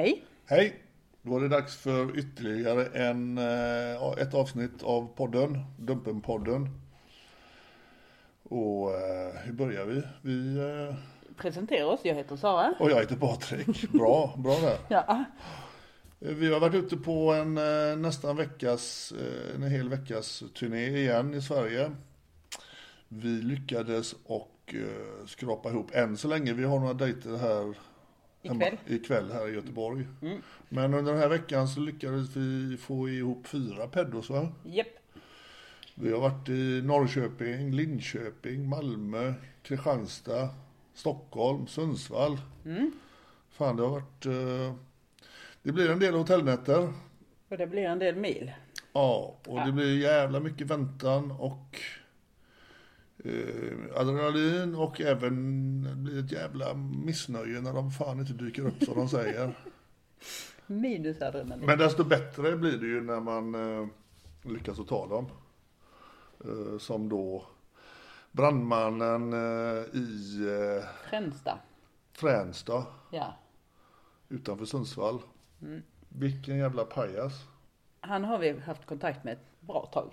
Hej! Hej! Då är det dags för ytterligare en, eh, ett avsnitt av podden, Dumpenpodden. Och eh, hur börjar vi? Vi... eh, Presentera oss, jag heter Sara. Och jag heter Patrik. Bra, bra där. Ja, Vi har varit ute på en nästan veckas, en hel veckas turné igen i Sverige. Vi lyckades och skrapa ihop, än så länge, vi har några dejter här Ikväll. ikväll här i Göteborg. Men under den här veckan så lyckades vi få ihop fyra peddos va? japp. Vi har varit i Norrköping, Linköping, Malmö, Kristianstad, Stockholm, Sundsvall. Fan, det har varit... Eh, det blir en del hotellnätter. Och det blir en del mil. Ja, och det blir jävla mycket väntan och adrenalin och även blir ett jävla missnöje när de fan inte dyker upp som de säger. Minus adrenalin. Men desto bättre blir det ju när man eh, lyckas att ta dem. Eh, som då brandmannen eh, i eh, Fränsta. Fränsta Ja. utanför Sundsvall. Vilken jävla pajas. Han har vi haft kontakt med ett bra tag.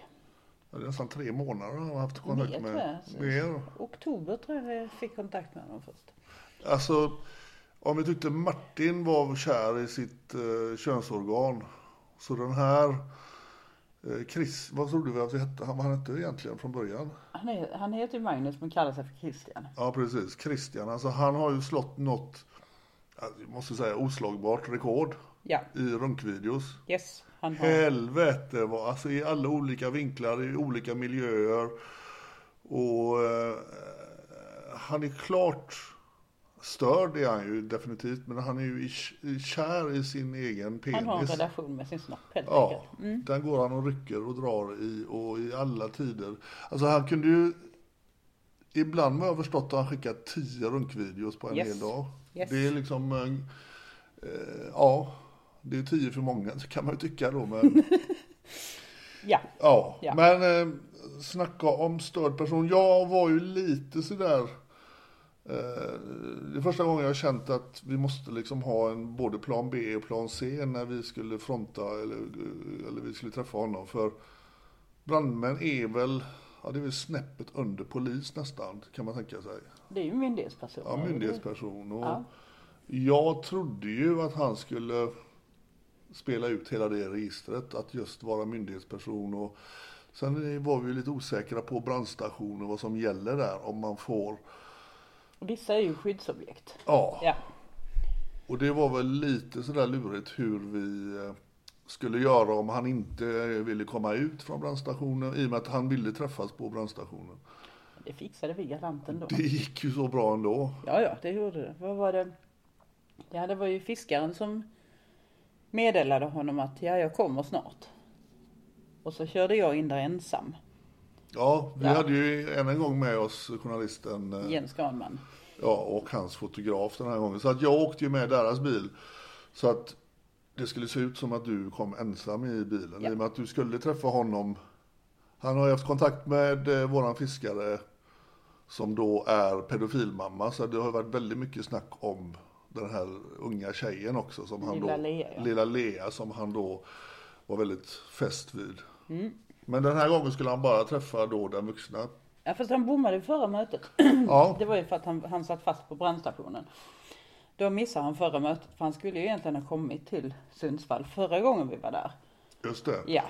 Det är nästan tre månader han har haft kontakt Mer, tror med. jag. Mer. Oktober tror jag jag fick kontakt med honom först. Alltså, om vi tyckte Martin var kär i sitt eh, könsorgan. Så den här eh, Chris, vad trodde vi att vi hette? Han, vad han hette egentligen från början? Han, är, han heter ju Magnus men kallar sig för Christian. Ja, precis. Christian, alltså han har ju slått något, jag måste säga oslagbart rekord Ja, i runkvideos. yes. Han har... Helvete vad, alltså i alla olika vinklar, i olika miljöer. Och eh, han är klart störd är han ju definitivt, men han är ju i, i kär i sin egen penis. Han har en relation med sin snopp helt Ja, enkelt. den går han och rycker och drar i och i alla tider. Alltså han kunde ju, ibland har jag förstått att han skickar tio runkvideos på en Yes. hel dag. Yes. Det är liksom, eh, ja, det är tio för många så kan man ju tycka då. Men, Ja. ja. Ja. men eh, snacka om störd person. Jag var ju lite sådär, eh, det är första gången jag har känt att vi måste liksom ha en både plan B och plan C när vi skulle fronta eller, eller vi skulle träffa honom. För brandmän är väl, ja det är väl snäppet under polis nästan kan man tänka sig. Det är ju myndighetspersoner. Ja, myndighetsperson. Och Ja. Jag trodde ju att han skulle spela ut hela det registret, att just vara myndighetsperson. Och sen var vi lite osäkra på brandstation och vad som gäller där, om man får. Vissa är ju skyddsobjekt. Ja, Ja. och det var väl lite sådär lurigt hur vi eh, skulle göra om han inte ville komma ut från brandstationen, i och med att han ville träffas på brandstationen. Det fixade vi galant ändå. Det gick ju så bra ändå. Ja, ja, det gjorde det. Vad var det? Ja, det var ju fiskaren som meddelade honom att ja, jag kommer snart. Och så körde jag in där ensam. Ja, vi Ja. hade ju än en gång med oss journalisten eh, Jens Granman. Ja, och hans fotograf den här gången. Så att jag åkte ju med deras bil. Så att det skulle se ut som att du kom ensam i bilen. Ja. I och med att du skulle träffa honom. Han har ju haft kontakt med eh, våran fiskare som då är pedofilmamma. Så det har varit väldigt mycket snack om den här unga tjejen också. Som han Lilla då, Lea, ja. Lilla Lea som han då var väldigt fäst vid. Mm. Men den här gången skulle han bara träffa då den vuxna. Ja, fast han bommade i förra mötet. Ja, Det var ju för att han, han satt fast på brandstationen. Då missade han förra mötet, för han skulle ju egentligen ha kommit till Sundsvall förra gången vi var där. just det. Ja,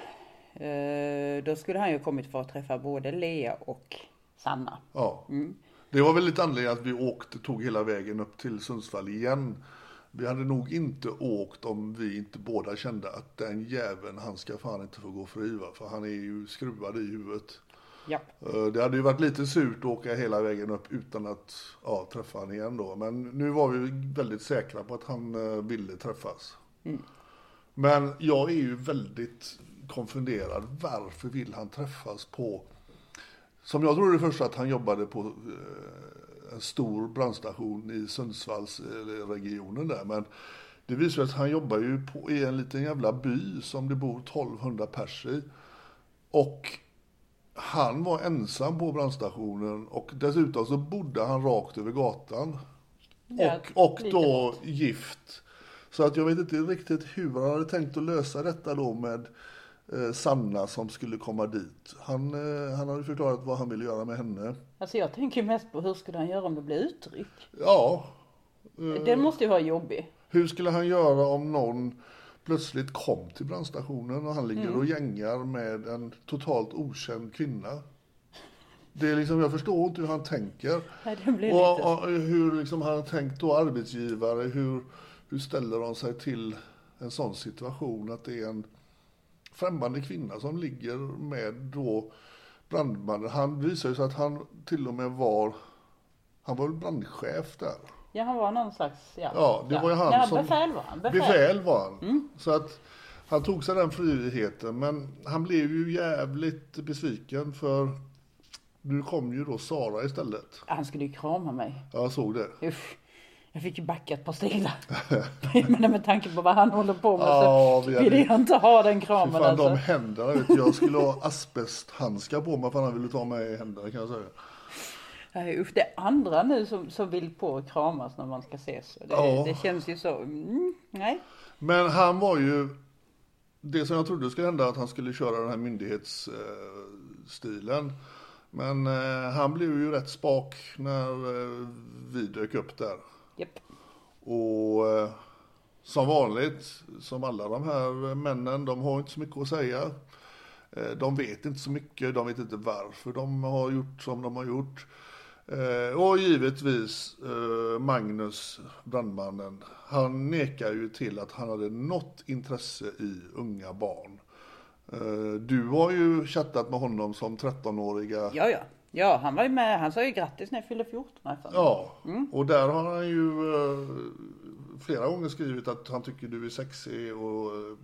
eh, då skulle han ju kommit för att träffa både Lea och Sanna. Ja. Mm. Det var väl lite anledningen att vi åkte, tog hela vägen upp till Sundsvall igen. Vi hade nog inte åkt om vi inte båda kände att den jäveln, han ska fan inte få gå fri va? För han är ju skruvad i huvudet. Ja, Eh, Det hade ju varit lite surt att åka hela vägen upp utan att ja, träffa han igen då. Men nu var vi väldigt säkra på att han eh, ville träffas. Men jag är ju väldigt konfunderad. Varför vill han träffas på... Som jag trodde först att han jobbade på eh, en stor brandstation i Sundsvallsregionen där. Men det visar sig att han jobbar ju på, i en liten jävla by som det bor 1200 pers i. Och han var ensam på brandstationen och dessutom så bodde han rakt över gatan. Ja, Och, och då gift. Så att jag vet inte riktigt hur han hade tänkt att lösa detta då med eh, Sanna som skulle komma dit. Han, eh, han hade förklarat vad han ville göra med henne. alltså jag tänker mest på hur skulle han göra om det blir uttryck? Ja, Den måste ju vara jobbig. hur skulle han göra om någon plötsligt kom till brandstationen och han ligger Mm. och gängar med en totalt okänd kvinna? Det är liksom, jag förstår inte hur han tänker. Nej, det blir Och, lite... och hur liksom han har tänkt då arbetsgivare, hur, hur ställer de sig till en sån situation att det är en främmande kvinna som ligger med då brandmannen. Han visar ju sig att han till och med var, han var väl brandchef där. Ja, han var någon slags... Ja, Ja, det var ju han ja, som... Befäl var han. Befäl. Befäl var han. Så att han tog sig den friheten, men han blev ju jävligt besviken för nu kom ju då Sara istället. Han skulle ju krama mig. Jag såg det. Usch. Jag fick ju backa ett par steg där. Menar med tanke på vad han håller på med Ja, så vi vill jag inte ha den kramen fan, alltså. de händerna vet jag skulle ha asbesthandskar på mig för han ville ta mig i händerna kan jag säga. Nej, usch, det är andra nu som, som vill på och kramas när man ska ses. Det, Ja. det känns ju så, mm, nej. Men han var ju, det som jag trodde skulle hända att han skulle köra den här myndighetsstilen. Men eh, han blev ju rätt spak när eh, vi dök upp där. Japp. Och eh, som vanligt, som alla de här männen, de har inte så mycket att säga. Eh, de vet inte så mycket, de vet inte varför de har gjort som de har gjort. Eh, och givetvis Magnus, brandmannen, han nekar ju till att han hade något intresse i unga barn. Du har ju chattat med honom som 13-åriga Ja, ja. Ja, han var ju med, han sa ju grattis när jag fyllde 14 har jag för mig. Ja, och där har han ju eh, flera gånger skrivit att han tycker du är sexig och eh,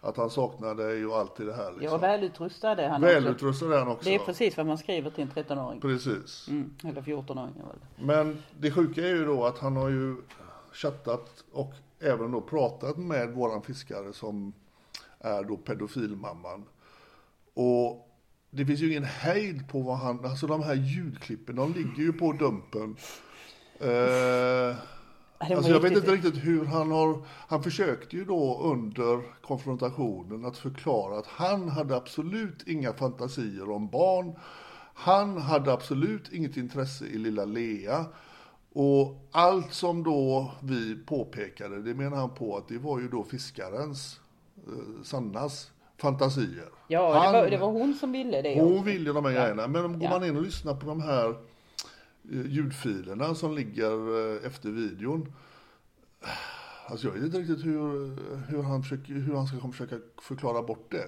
att han saknar dig och allt i det här. Liksom. välutrustad är han. Välutrustad är han också. Det är precis vad man skriver till en 13-åring. Precis. Mm, eller 14-åring väl. Men det sjuka är ju då att han har ju chattat och även då pratat med våran fiskare som är då pedofilmamman. Och det finns ju ingen hejd på vad han, alltså de här ljudklippen, de ligger ju på dumpen. Eh, alltså jag vet inte riktigt hur han har, han försökte ju då under konfrontationen att förklara att han hade absolut inga fantasier om barn. Han hade absolut inget intresse i lilla Lea. Och allt som då vi påpekade, det menar han på att det var ju då fiskarens, eh, Sannas, fantasier. Ja, det Han- var, det var hon som ville det. hon också. vill ju de här Ja. grejerna. Men om går Ja. man in och lyssnar på de här eh, ljudfilerna som ligger eh, efter videon. Alltså jag vet inte riktigt hur, hur, han, försöker, hur han ska försöka förklara bort det.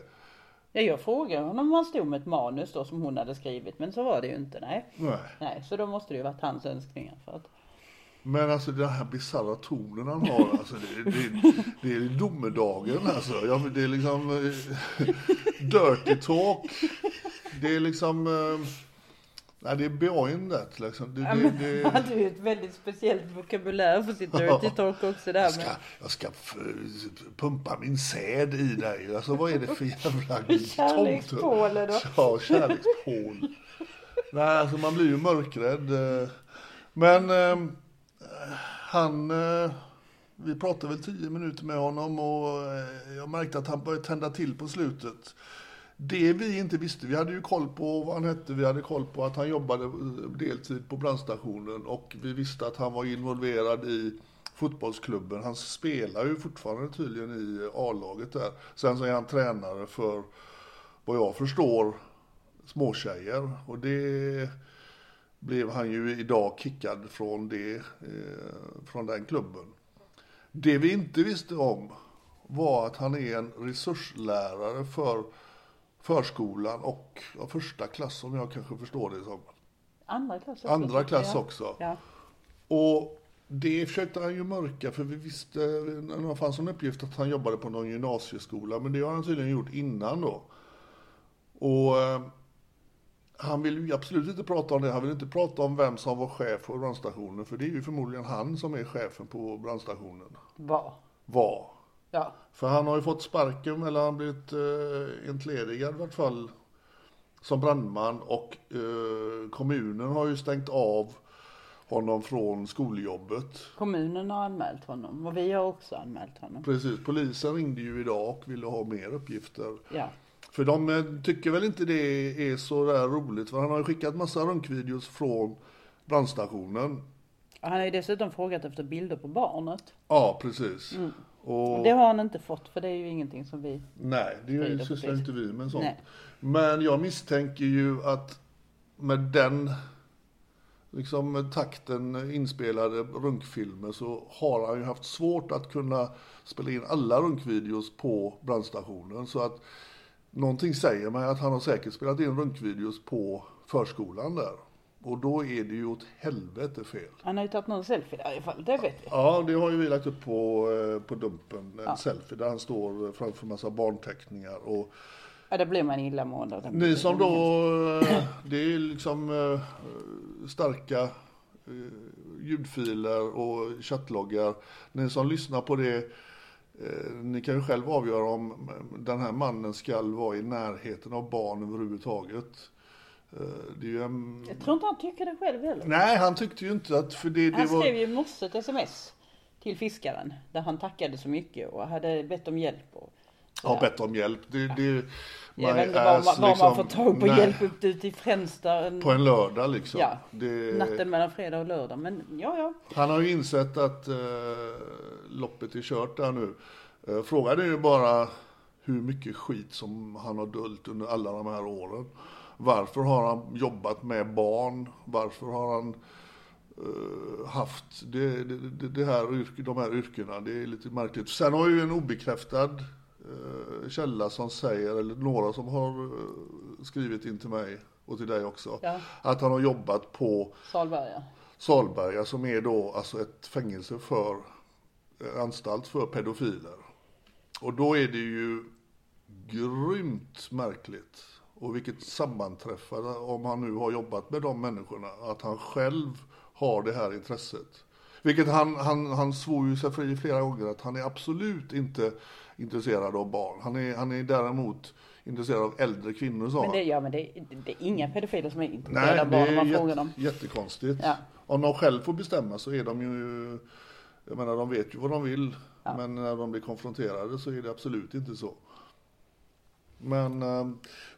Ja, jag frågade honom om han stod med ett manus då som hon hade skrivit, men så var det ju inte, nej. Nej. Nej, så då måste det ju varit hans önskningar för att Men alltså den här bisarra tonen han har, alltså det, det, det är domedagen alltså. Ja, det är liksom eh, dirty talk. Det är liksom, eh, Nej, det är beyond that liksom. Det, Ja, det, det, Han hade ju ett väldigt speciellt vokabulär för sitt dirty talk också där. jag ska, Men, jag ska pumpa min säd i dig. Alltså vad är det för jävla Kärlekspåle då. Ja, kärlekspål. Nej, alltså man blir ju mörkrädd. eh. Men eh, han, eh, vi pratade väl tio minuter med honom och eh, jag märkte att han började tända till på slutet. Det vi inte visste, vi hade ju koll på vad han hette, vi hade koll på att han jobbade eh, deltid på brandstationen och vi visste att han var involverad i fotbollsklubben. Han spelar ju fortfarande tydligen i A-laget där. Sen så är han tränare för, vad jag förstår, småtjejer. Och det blev han ju idag kickad från, det, eh, från den klubben. Det vi inte visste om var att han är en resurslärare för förskolan och ja, första klass om jag kanske förstår det som. andra klass också. Andra klass också. Ja. Och det försökte han ju mörka för vi visste, det fanns en uppgift att han jobbade på någon gymnasieskola men det har han tydligen gjort innan då. Och eh, han vill ju absolut inte prata om det, han vill inte prata om vem som var chef på brandstationen för det är ju förmodligen han som är chefen på brandstationen. Var. Var. Ja. För han har ju fått sparken eller han har blivit eh, entledigad i vart fall som brandman och eh, kommunen har ju stängt av honom från skoljobbet. Kommunen har anmält honom och vi har också anmält honom. Precis, polisen ringde ju idag och ville ha mer uppgifter. Ja. För de eh, tycker väl inte det är så där roligt för han har ju skickat massa runkvideos från brandstationen. Han har ju dessutom frågat efter bilder på barnet. Ja, precis. Och, Det har han inte fått för det är ju ingenting som vi... Nej, det sysslar inte vi med sånt. Nej. Men jag misstänker ju att med den liksom takten inspelade runkfilmer så har han ju haft svårt att kunna spela in alla runkvideos på brandstationen. Så att någonting säger mig att han har säkert spelat in runkvideos på förskolan där. Och då är det ju åt helvete fel. Han har ju tagit någon selfie där i alla fall, det vet vi. Ja, det har ju vi lagt upp på, eh, på Dumpen, en selfie där han står framför massa barnteckningar. Och Ja, då blir man illamående. Ni som då, eh, det är liksom eh, starka ljudfiler och chattloggar. Ni som lyssnar på det, ni kan ju själv avgöra om den här mannen ska vara i närheten av barn överhuvudtaget. Eh, Det är ju en... Jag tror inte han tycker det själv heller. Nej, han tyckte ju inte att, för det, det Han var... skrev ju i morse ett sms till fiskaren där han tackade så mycket och hade bett om hjälp. Och, har bett om hjälp. Det, det, jag vet inte var man, var liksom- man får tag på nej, hjälp upp ute i Fränsta en, På en lördag liksom. Ja, Det- natten mellan fredag och lördag. Men ja, ja. Han har ju insett att eh, loppet är kört där nu. Eh, frågan är ju bara hur mycket skit som han har döljt under alla de här åren. Varför har han jobbat med barn? Varför har han eh, haft det, det, det, här de här yrkena? Det är lite märkligt. Sen har ju en obekräftad källa som säger, eller några som har eh, skrivit in till mig och till dig också, Ja. att han har jobbat på Salberga. Salberga som är då alltså ett fängelse för eh, anstalt för pedofiler. Och då är det ju grymt märkligt. Och vilket sammanträffande om han nu har jobbat med de människorna. Att han själv har det här intresset. Vilket han, han, han svor ju sig fri flera gånger att han är absolut inte intresserad av barn. Han är, han är däremot intresserad av äldre kvinnor sa Men det, ja, men det, det är inga pedofiler som är intresserade Nej, av barn om man frågar dem. jätte, jättekonstigt. Ja. Om de själv får bestämma så är de ju, jag menar de vet ju vad de vill. Men när de blir konfronterade så är det absolut inte så. Men eh,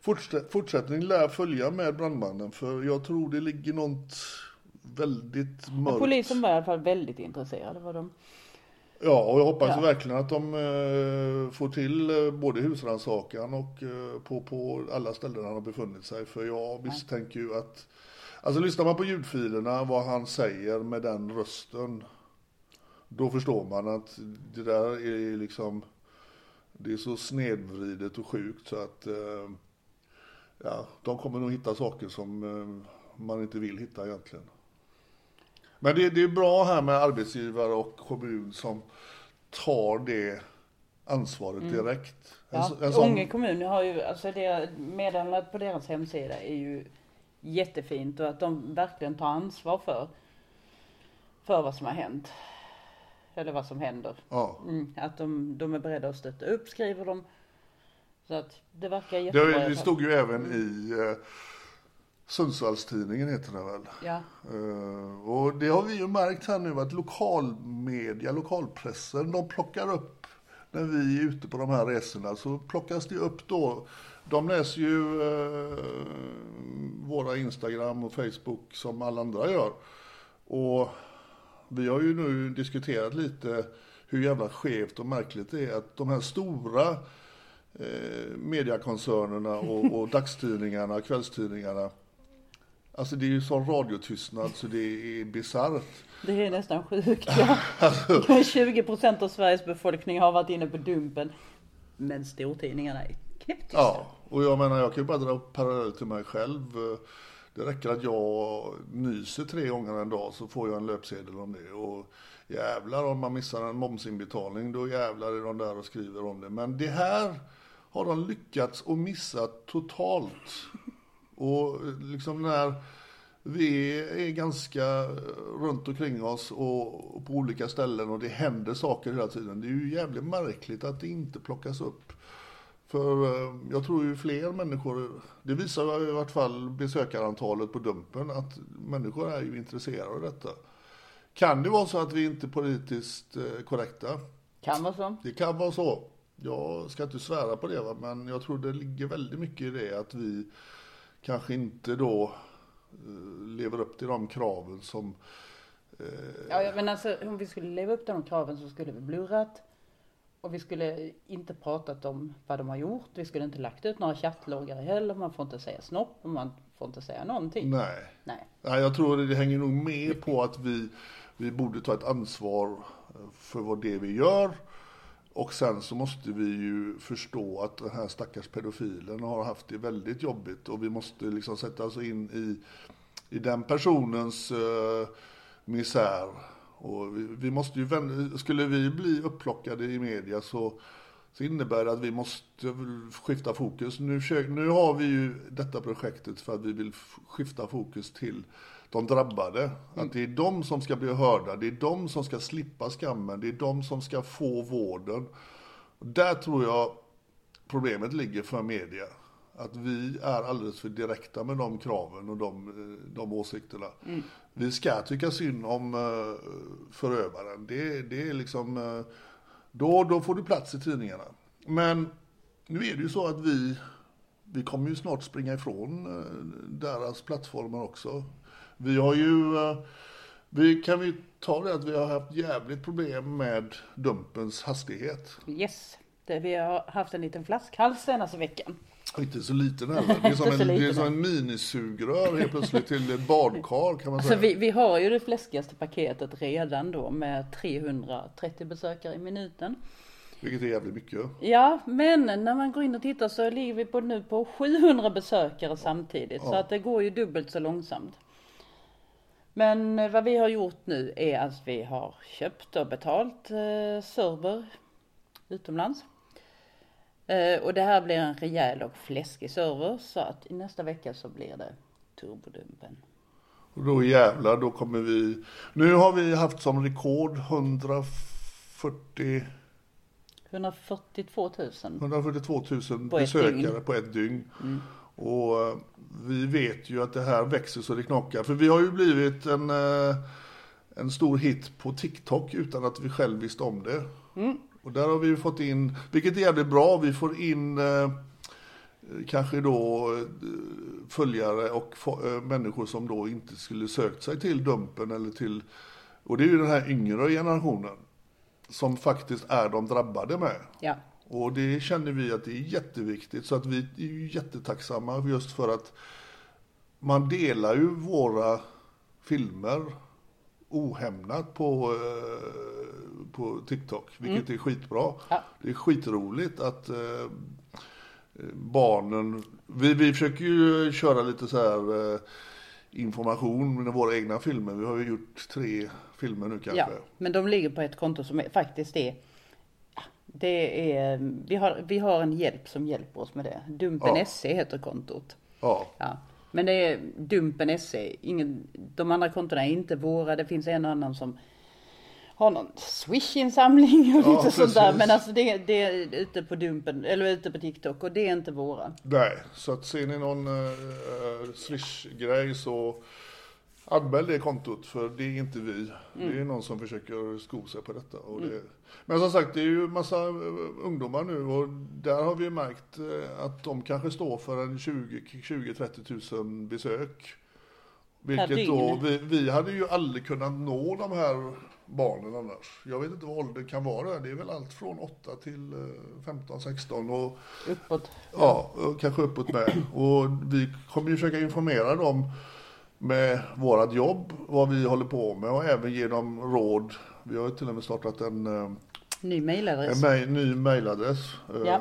fortsätt, fortsättning lär följa med brandmannen för jag tror det ligger något väldigt Men mörkt. polisen var i alla fall väldigt intresserade. Var de. Ja, och jag hoppas Ja. verkligen att de eh, får till eh, både husrannsakan och eh, på, på alla ställen han har befunnit sig. För jag misstänker ju att, alltså lyssnar man på ljudfilerna, vad han säger med den rösten, då förstår man att det där är liksom, det är så snedvridet och sjukt så att, ja, de kommer nog hitta saker som man inte vill hitta egentligen. Men det, det är bra här med arbetsgivare och kommun som tar det ansvaret direkt. En, Ja. en sån- Ånge kommun har ju, alltså det meddelandet på deras hemsida är ju jättefint och att de verkligen tar ansvar för, för vad som har hänt. Eller vad som händer. Ja. Mm, att de, de är beredda att stötta upp, skriver de. Så att det verkar Det, jättebra. det fall. stod ju även i eh, Sundsvallstidningen heter den väl. Ja, Eh, och det har vi ju märkt här nu att lokalmedia, lokalpressen, de plockar upp när vi är ute på de här resorna så plockas det upp då. De läser ju eh, våra Instagram och Facebook som alla andra gör. Och vi har ju nu diskuterat lite hur jävla skevt och märkligt det är att de här stora eh, mediekoncernerna och, och dagstidningarna, kvällstidningarna Alltså det är ju sån radiotystnad så det är bisarrt. det är nästan sjukt. Ja. 20 procent av Sveriges befolkning har varit inne på Dumpen. Men stortidningarna är knäpptysta. Ja, och jag menar jag kan ju bara dra parallell till mig själv. Det räcker att jag nyser tre gånger en dag så får jag en löpsedel om det. Och jävlar om man missar en momsinbetalning då jävlar är de där och skriver om det. Men det här har de lyckats att missa totalt. Och liksom när vi är ganska runt omkring oss och, på olika ställen och det händer saker hela tiden. Det är ju jävligt märkligt att det inte plockas upp. För eh, jag tror ju fler människor, det visar i vart fall besökarantalet på Dumpen, att människor är ju intresserade av detta. Kan det vara så att vi inte är politiskt eh, korrekta? Kan vara så. Det kan vara så. Jag ska inte svära på det, va? men jag tror det ligger väldigt mycket i det att vi kanske inte då eh, lever upp till de kraven som Ja, ja, men alltså om vi skulle leva upp till de kraven så skulle vi blurrat. Och vi skulle inte pratat om vad de har gjort. Vi skulle inte lagt ut några chattloggar heller. Man får inte säga snopp och man får inte säga någonting. Nej. Nej. Nej, jag tror det hänger nog med på att vi, vi borde ta ett ansvar för vad det vi gör. Och sen så måste vi ju förstå att den här stackars pedofilen har haft det väldigt jobbigt och vi måste liksom sätta oss in i, i den personens uh, misär. Och vi, vi måste ju vända, skulle vi bli upplockade i media så, så innebär det att vi måste skifta fokus. Nu, nu har vi ju detta projektet för att vi vill skifta fokus till de drabbade. Att det är de som ska bli hörda, det är de som ska slippa skammen, det är de som ska få vården. Där tror jag problemet ligger för media. Att vi är alldeles för direkta med de kraven och de, de åsikterna. Mm. Vi ska tycka synd om uh, förövaren. Det, det är liksom, uh, då, då får du plats i tidningarna. Men nu är det ju så att vi, vi kommer ju snart springa ifrån deras plattformar också. Vi har ju, vi kan vi ta det att vi har haft jävligt problem med dumpens hastighet. Yes, det, vi har haft en liten flaskhals senaste veckan. Inte så liten heller. Det är som, en, det är som en minisugrör helt plötsligt till ett badkar kan man alltså, säga. Vi, vi har ju det fläskigaste paketet redan då med 330 besökare i minuten. Vilket är jävligt mycket. Ja, men när man går in och tittar så ligger vi på nu på 700 besökare samtidigt. Ja. Så att det går ju dubbelt så långsamt. Men vad vi har gjort nu är att vi har köpt och betalt eh, server utomlands. Eh, och det här blir en rejäl och fläskig server så att i nästa vecka så blir det turbodumpen. Och då jävlar, då kommer vi... Nu har vi haft som rekord 140... 142 000. 142 000 på besökare ett på ett dygn. Mm. Och uh, vi vet ju att det här växer så det knakar. För vi har ju blivit en, uh, en stor hit på TikTok utan att vi själv visste om det. Mm. Och där har vi fått in, vilket är jävligt bra, vi får in uh, kanske då följare och människor som då inte skulle sökt sig till Dumpen eller till, och det är ju den här yngre generationen som faktiskt är de drabbade med. Ja. Och det känner vi att det är jätteviktigt så att vi är ju jättetacksamma just för att man delar ju våra filmer ohämnat på, på TikTok, vilket mm. är skitbra. Ja. Det är skitroligt att eh, barnen, vi, vi försöker ju köra lite så här eh, information med våra egna filmer. Vi har ju gjort tre filmer nu kanske. Ja, men de ligger på ett konto som faktiskt är det är, vi har, vi har en hjälp som hjälper oss med det. Dumpen Ja. SC heter kontot. Ja. Ja. Men det är Dumpen SE. Ingen, de andra kontona är inte våra. Det finns en och annan som har någon swish-insamling och Ja, lite sånt där. Men alltså det, det är ute på Dumpen, eller ute på TikTok och det är inte våra. Nej, så att ser ni någon uh, Swish-grej så anmäl det kontot för det är inte vi. Det är någon som försöker sko sig på detta. Och det, men som sagt, det är ju massa eh, ungdomar nu och där har vi märkt eh, att de kanske står för en 20-30 000 besök. Vilket då, vi, vi hade ju aldrig kunnat nå de här barnen annars. Jag vet inte vad åldern kan vara. Det är väl allt från 8 till eh, 15-16 och Uppåt. Ja, och kanske uppåt med. Och vi kommer ju försöka informera dem med vårat jobb, vad vi håller på med och även ge dem råd. Vi har ju till och med startat en, eh, Ny mejladress. en ny mejladress. Eh, Ja.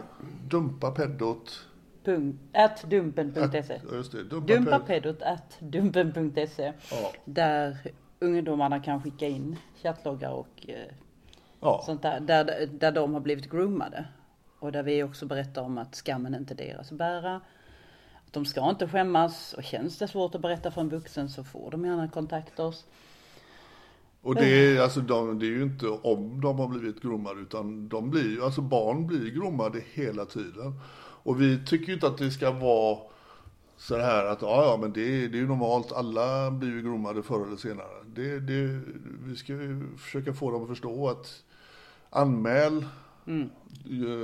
Dumpapeddot. At dumpen.se. Ja, just det. Dumpaped- Dumpapedot at dumpen.se. Ja. Där ungdomarna kan skicka in chattloggar och eh, Ja. sånt där, där. Där de har blivit groomade. Och där vi också berättar om att skammen inte är deras att bära. De ska inte skämmas och känns det svårt att berätta för en vuxen så får de gärna kontakta oss. Och det är, alltså, de, det är ju inte om de har blivit groomade utan de blir ju, alltså barn blir groomade hela tiden. Och vi tycker ju inte att det ska vara så här att ja, ja men det, är- det är ju normalt, alla blir ju groomade förr eller senare. Det, det, vi ska ju försöka få dem att förstå att anmäl eh, Mm.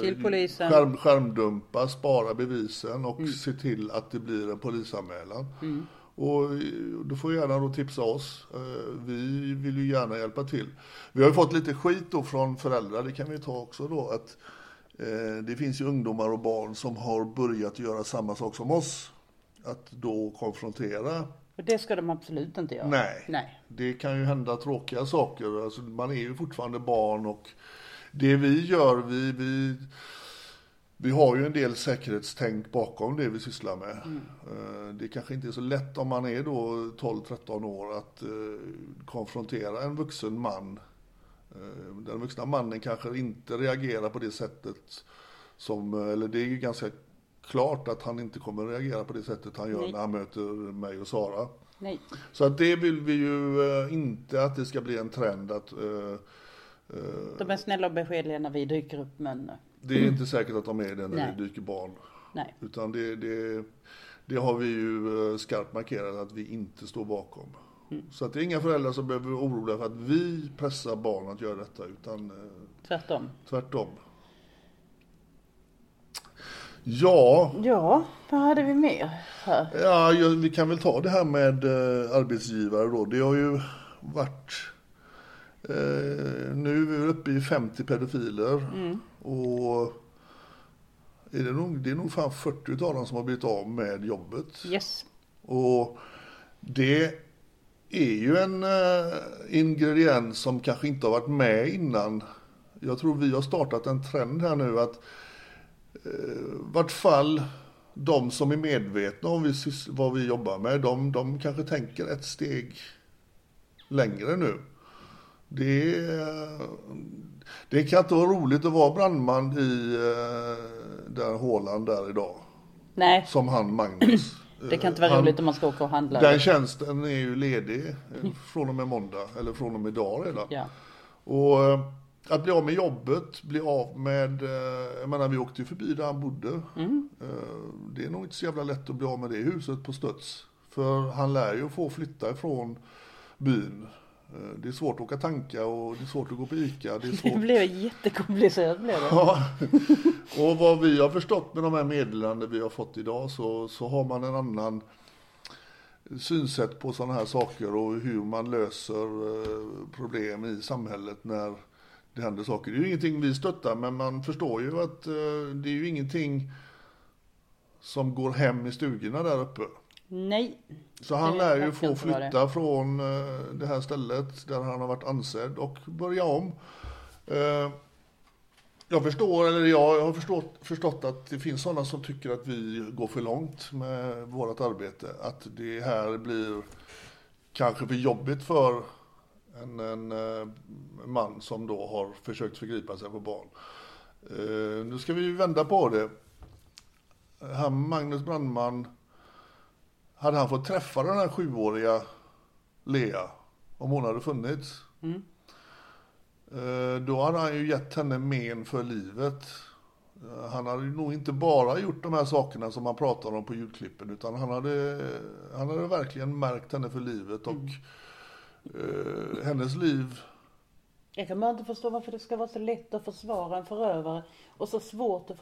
Till polisen. Skärm, skärmdumpa, spara bevisen och se till att det blir en polisanmälan. Och eh, då får gärna då tipsa oss. Eh, Vi vill ju gärna hjälpa till. Vi har ju fått lite skit då från föräldrar, det kan vi ta också då. Att eh, det finns ju ungdomar och barn som har börjat göra samma sak som oss. Att då konfrontera. Och det ska de absolut inte göra. Nej. Nej. Det kan ju hända tråkiga saker. Alltså, man är ju fortfarande barn och det vi gör, vi, vi, vi har ju en del säkerhetstänk bakom det vi sysslar med. Eh, Det kanske inte är så lätt om man är då 12-13 år att eh, konfrontera en vuxen man. Eh, Den vuxna mannen kanske inte reagerar på det sättet som, eller det är ju ganska klart att han inte kommer reagera på det sättet han gör Nej. när han möter mig och Sara. Nej. Så att det vill vi ju inte att det ska bli en trend att De är snälla och beskedliga när vi dyker upp men eh, det är inte säkert att de är det när Nej. det dyker barn. nej. Utan det, det, det har vi ju eh, skarpt markerat att vi inte står bakom. Mm. Så att det är inga föräldrar som behöver vara oroliga för att vi pressar barn att göra detta utan eh, Tvärtom. tvärtom. Ja, Ja, vad hade vi mer här? Ja, vi kan väl ta det här med eh, arbetsgivare då. Det har ju varit... Eh, nu är vi uppe i 50 pedofiler. Och är det, nog, det är nog fan 40 av dem som har blivit av med jobbet. Yes. Och det är ju en eh, ingrediens som kanske inte har varit med innan. Jag tror vi har startat en trend här nu att eh, vart fall de som är medvetna om vi, vad vi jobbar med, de, de kanske tänker ett steg längre nu. Det, det kan inte vara roligt att vara brandman i eh, den hålan där idag. Nej, Som han Magnus. det kan inte vara Han- roligt om man ska åka och handla. Den tjänsten är ju ledig eh, från och med måndag, eller från och med idag redan. Ja. Och eh, att bli av med jobbet, bli av med, jag menar vi åkte ju förbi där han bodde. Mm. Det är nog inte så jävla lätt att bli av med det huset på studs. För han lär ju få flytta ifrån byn. Eh, Det är svårt att åka tanka och det är svårt att gå på ICA. Det är Det svårt blev jättekomplicerat blev det. Ja, och vad vi har förstått med de här meddelanden vi har fått idag så, så har man en annan synsätt på sådana här saker och hur man löser eh, problem i samhället när det händer saker. Det är ju ingenting vi stöttar men man förstår ju att eh, det är ju ingenting som går hem i stugorna där uppe. Nej. Så han lär ju få flytta från eh, det här stället där han har varit ansedd och börja om. Eh, Jag förstår, eller jag har förstått, förstått att det finns sådana som tycker att vi går för långt med vårt arbete. Att det här blir kanske för jobbigt för en, en eh, man som då har försökt förgripa sig på barn. Nu ska vi vända på det. Han Magnus Brandman hade han fått träffa den här sjuåriga Lea, om hon hade funnits, eh, då hade han ju gett henne men för livet. Eh, Han hade ju nog inte bara gjort de här sakerna som han pratar om på ljudklippen, utan han hade, han hade verkligen märkt henne för livet och eh, hennes liv jag kan bara inte förstå varför det ska vara så lätt att försvara en förövare och så svårt att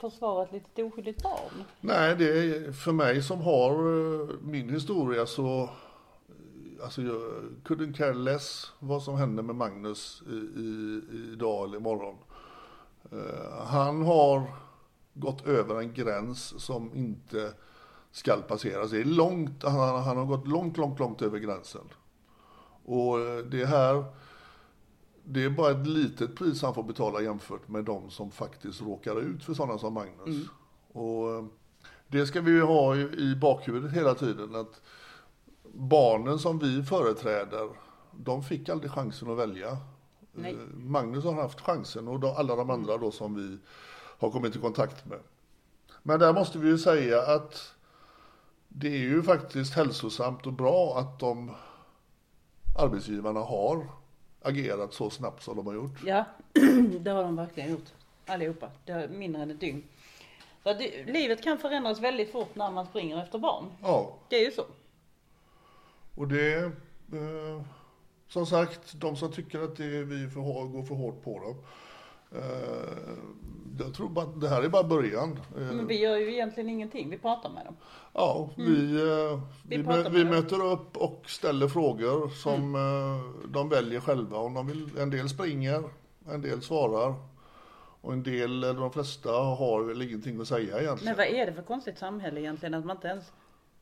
försvara ett litet oskyldigt barn. Nej, det är för mig som har eh, min historia så, eh, alltså jag couldn't care less vad som händer med Magnus i, i, idag eller imorgon. Eh, han har gått över en gräns som inte skall passeras. Det är långt, han, han har gått långt, långt, långt över gränsen. Och det här, det är bara ett litet pris han får betala jämfört med de som faktiskt råkar ut för sådana som Magnus. Och eh, det ska vi ju ha i bakhuvudet hela tiden att barnen som vi företräder, de fick aldrig chansen att välja. Nej. Eh, Magnus har haft chansen och då, alla de andra då som vi har kommit i kontakt med. Men där måste vi ju säga att det är ju faktiskt hälsosamt och bra att de arbetsgivarna har agerat så snabbt som de har gjort. Ja, det har de verkligen gjort. Allihopa. Det är mindre än ett dygn. Så det, livet kan förändras väldigt fort när man springer efter barn. Ja, Det är ju så. och det, eh, som sagt, de som tycker att det, vi för, går för hårt på dem. Eh, jag tror bara, det här är bara början. Eh, Men vi gör ju egentligen ingenting. Vi pratar med dem. Ja, vi, eh, Mm. Vi vi, pratar mö, vi möter upp och ställer frågor som Mm. eh, de väljer själva. Om de vill, en del springer, en del svarar och en del, eller de flesta, har väl ingenting att säga Men egentligen. vad är det för konstigt samhälle egentligen att man inte ens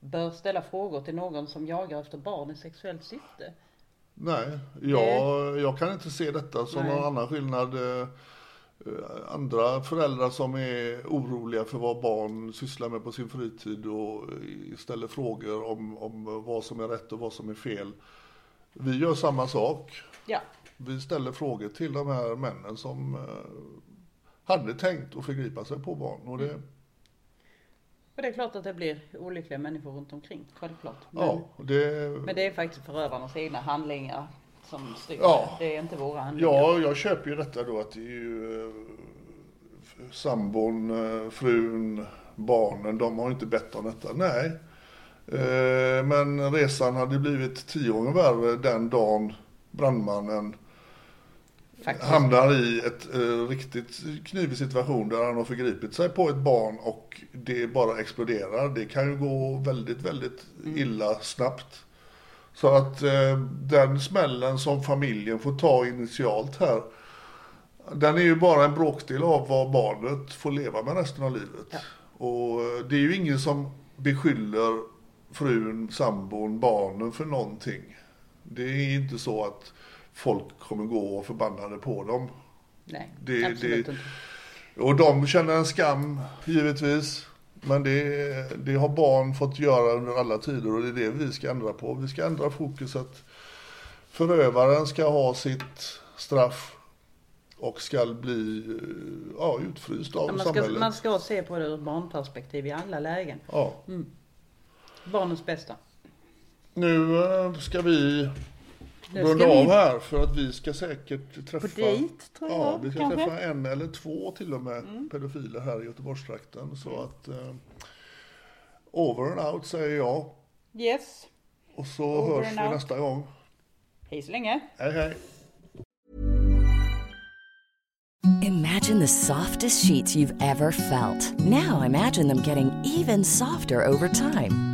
bör ställa frågor till någon som jagar efter barn i sexuellt syfte? Nej, jag, jag kan inte se detta som Nej. någon annan skillnad. Eh, Andra föräldrar som är oroliga för vad barn sysslar med på sin fritid och eh, ställer frågor om, om vad som är rätt och vad som är fel. Vi gör samma sak. Ja, Vi ställer frågor till de här männen som eh, hade tänkt att förgripa sig på barn. Och det, och det är klart att det blir olyckliga människor runt omkring. Självklart. Men, ja, det, men det är faktiskt förövarnas egna handlingar som styr. Ja. Det är inte våra handlingar. ja, jag köper ju detta då att det är ju eh, sambon, eh, frun, barnen, de har inte bett om detta. Nej. Eh, men resan hade blivit tio gånger värre den dagen brandmannen Faktiskt. hamnar i ett eh, riktigt knivig situation där han har förgripit sig på ett barn och det bara exploderar. Det kan ju gå väldigt, väldigt illa snabbt. Så att eh, den smällen som familjen får ta initialt här, den är ju bara en bråkdel av vad barnet får leva med resten av livet. Och eh, det är ju ingen som beskyller frun, sambon, barnen för någonting. Det är inte så att folk kommer gå och förbannade på dem. Nej, Det- absolut det- inte. Och de känner en skam, givetvis. Men det, det har barn fått göra under alla tider och det är det vi ska ändra på. Vi ska ändra fokuset. Förövaren ska ha sitt straff och ska bli ja, utfryst av Ja, man, ska, samhället. man ska se på det ur barnperspektiv i alla lägen. Ja. Barnens bästa. Nu eh, ska vi runda av här för att vi ska säkert träffa... På dejt, tror jag, Ja, vi ska kanske. Mm. träffa en eller två till och med pedofiler här i Göteborgstrakten. Så att eh, over and out säger jag. Yes. Och så Over hörs vi out. nästa gång. Hej så länge. Hej hej! Imagine the softest sheets you've ever felt. Now imagine them getting even softer over time.